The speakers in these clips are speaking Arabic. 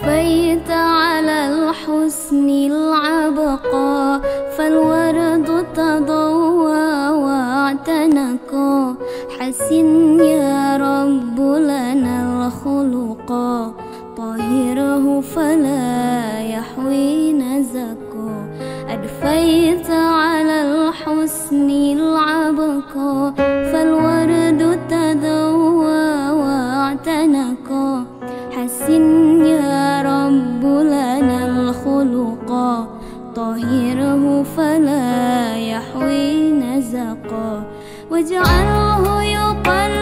كفيت على الحسن العبقى فالورد تضوى واعتنقا حسن يا رب لنا الخلقا طهره فلا يحوي نزكا أدفيت على الحسن العبقى خلقا طهره فلا يحوي نزقا. واجعله يقلب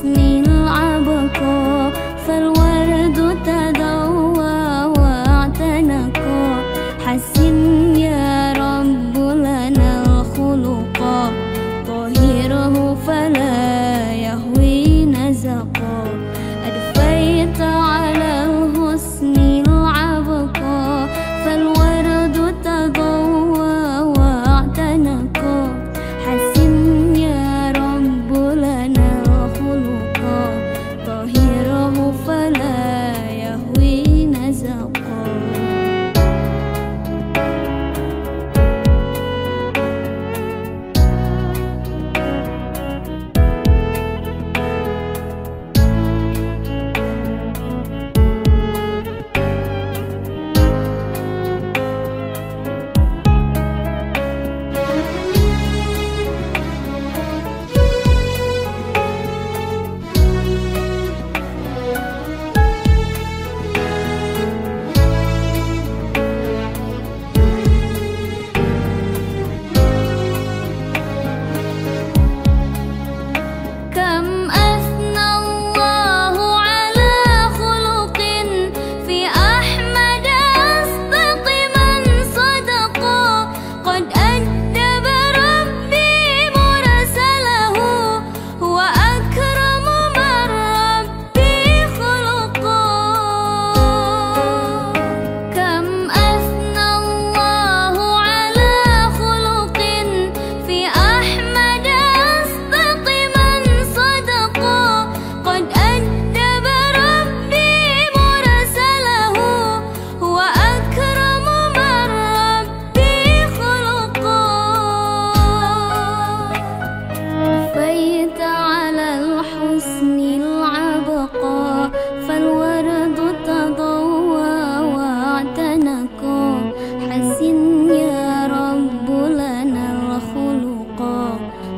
حسن العبقر Oh.